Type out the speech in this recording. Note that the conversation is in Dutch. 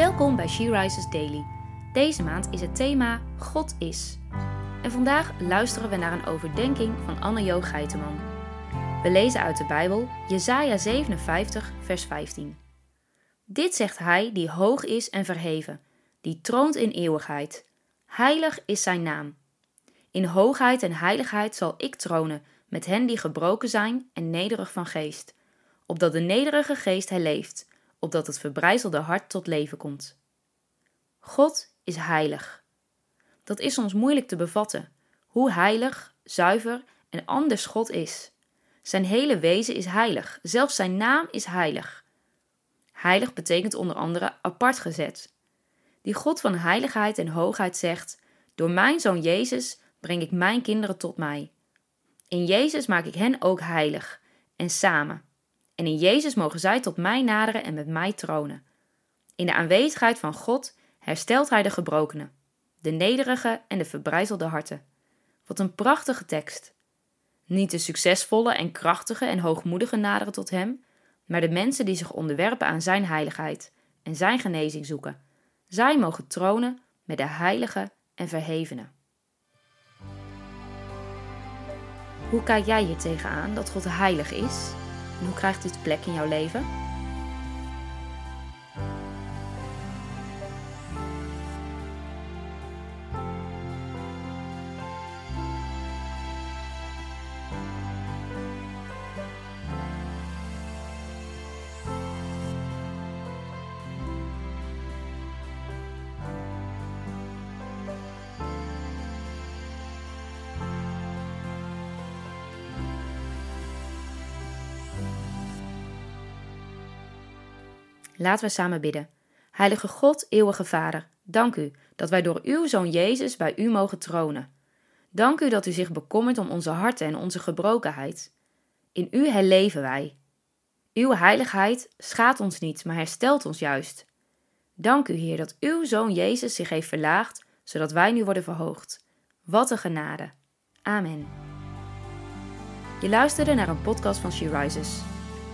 Welkom bij She Rises Daily. Deze maand is het thema God is. En vandaag luisteren we naar een overdenking van Anne-Jo Geiteman. We lezen uit de Bijbel Jesaja 57, vers 15. Dit zegt hij die hoog is en verheven, die troont in eeuwigheid. Heilig is zijn naam. In hoogheid en heiligheid zal ik tronen met hen die gebroken zijn en nederig van geest, opdat de nederige geest herleeft opdat het verbrijzelde hart tot leven komt. God is heilig. Dat is soms moeilijk te bevatten, hoe heilig, zuiver en anders God is. Zijn hele wezen is heilig, zelfs zijn naam is heilig. Heilig betekent onder andere apart gezet. Die God van heiligheid en hoogheid zegt: Door mijn zoon Jezus breng ik mijn kinderen tot mij. In Jezus maak ik hen ook heilig en samen. En in Jezus mogen zij tot mij naderen en met mij tronen. In de aanwezigheid van God herstelt Hij de gebrokenen, de nederige en de verbrijzelde harten. Wat een prachtige tekst. Niet de succesvolle en krachtige en hoogmoedige naderen tot Hem, maar de mensen die zich onderwerpen aan Zijn heiligheid en Zijn genezing zoeken. Zij mogen tronen met de heilige en verhevene. Hoe kijk jij hier tegenaan dat God heilig is hoe krijgt dit plek in jouw leven? Laten we samen bidden. Heilige God, eeuwige Vader, dank u dat wij door uw Zoon Jezus bij u mogen tronen. Dank u dat u zich bekommert om onze harten en onze gebrokenheid. In u herleven wij. Uw heiligheid schaadt ons niet, maar herstelt ons juist. Dank u, Heer, dat uw Zoon Jezus zich heeft verlaagd, zodat wij nu worden verhoogd. Wat een genade. Amen. Je luisterde naar een podcast van She Rises.